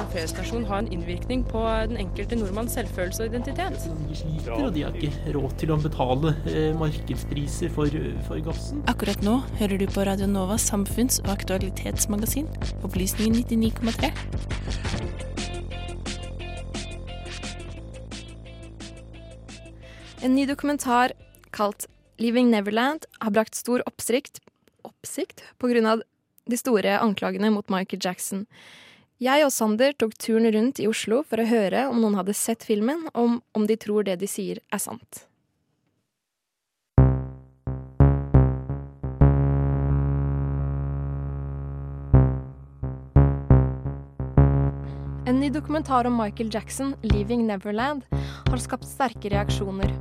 en P-stasjon ha en innvirkning på den enkelte nordmanns selvfølelse og identitet? De sliter, og de har ikke råd til å betale eh, markedspriser for, for gassen. Akkurat nå hører du på Radio Novas samfunns- og aktualitetsmagasin, Opplysningen 99,3. En ny dokumentar kalt 'Leaving Neverland' har brakt stor oppsikt, oppsikt pga. de store anklagene mot Michael Jackson. Jeg og Sander tok turen rundt i Oslo for å høre om noen hadde sett filmen, om, om de tror det de sier er sant. En ny dokumentar om Michael Jackson, 'Leaving Neverland', har skapt sterke reaksjoner.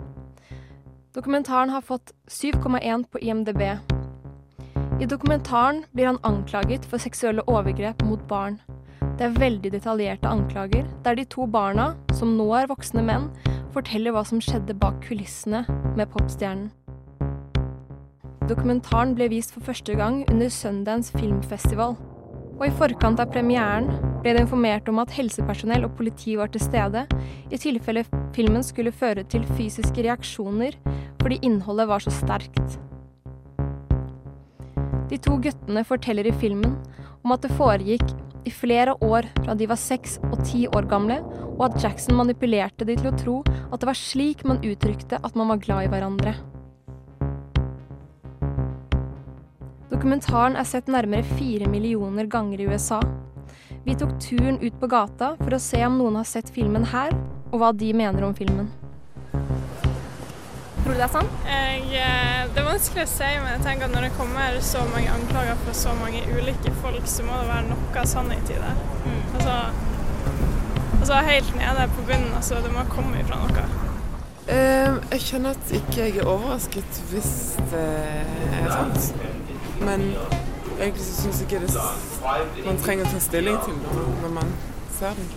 Dokumentaren har fått 7,1 på IMDb. I dokumentaren blir han anklaget for seksuelle overgrep mot barn. Det er veldig detaljerte anklager, der de to barna, som nå er voksne menn, forteller hva som skjedde bak kulissene med popstjernen. Dokumentaren ble vist for første gang under Sundance filmfestival. Og i forkant av premieren ble det informert om at helsepersonell og politi var til stede, i tilfelle filmen skulle føre til fysiske reaksjoner fordi innholdet var så sterkt. De to guttene forteller i filmen om at det foregikk i flere år fra de var seks og ti år gamle, og at Jackson manipulerte de til å tro at det var slik man uttrykte at man var glad i hverandre. Dokumentaren er sett nærmere fire millioner ganger i USA. Vi tok turen ut på gata for å se om noen har sett filmen her, og hva de mener om filmen. Tror du det er sant? Jeg, eh, det er vanskelig å si, men jeg tenker at når det kommer så mange anklager fra så mange ulike folk, så må det være noe sannhet i det. Altså, altså helt nede på bunnen, altså det må komme ifra noe. Eh, jeg kjenner at ikke jeg er overrasket hvis det er sant. Men egentlig så syns jeg ikke det man trenger å ta stilling til det når man ser den.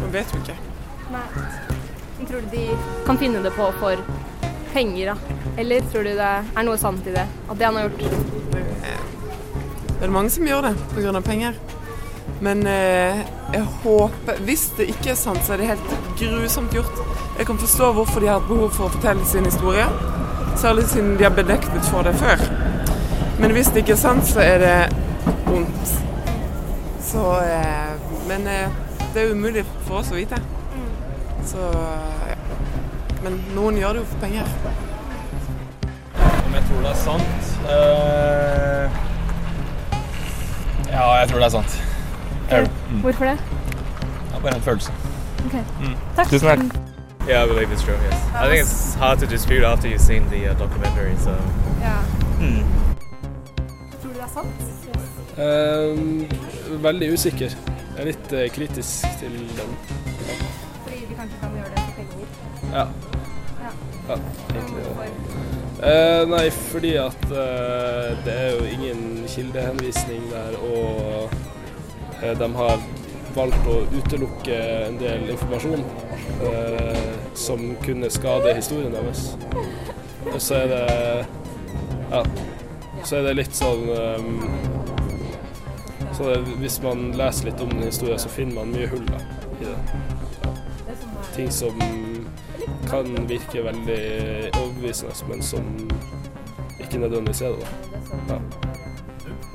Man vet jo ikke. Nei. Tror du de kan finne det på for penger, da? Eller tror du det er noe sant i det? At det han har gjort? Det er mange som gjør det pga. penger. Men eh, jeg håper Hvis det ikke er sant, så er det helt grusomt gjort. Jeg kan forstå hvorfor de har hatt behov for å fortelle sin historie. Særlig siden de har bedektet for det før. Men hvis det ikke er sant, så er det vondt. Så eh, Men eh, det er umulig for oss å vite. Så ja. Men noen gjør det jo for penger. Om jeg tror det er sant? Uh... ja, jeg tror det er sant. Jeg, mm, Hvorfor det? Ja, bare en følelse. Takk. Tusen takk. Yeah, I believe it's true. Yes, I think it's hard to dispute after you've seen the uh, documentary. So Yeah. Mm. Tror du det er sant? Eh, veldig usikker. Jeg er litt uh, kritisk til den. Kanskje kan gjøre det for penger? Ja. Ja. ja egentlig. Eh, nei, fordi at eh, det er jo ingen kildehenvisning der, og eh, de har valgt å utelukke en del informasjon eh, som kunne skade historien deres. Og så er det Ja. Så er det litt sånn um, så det, Hvis man leser litt om den historien, så finner man mye hull da, i det. Ting som kan virke veldig overbevisende, men som ikke nødvendigvis er det. da.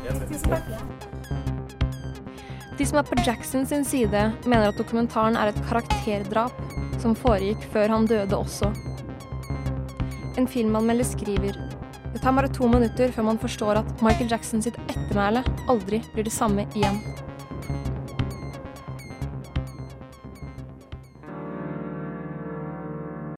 Ja. De som er på Jackson sin side, mener at dokumentaren er et karakterdrap som foregikk før han døde også. En filmanmelder skriver det tar bare to minutter før man forstår at Michael Jackson sitt ettermæle aldri blir det samme igjen.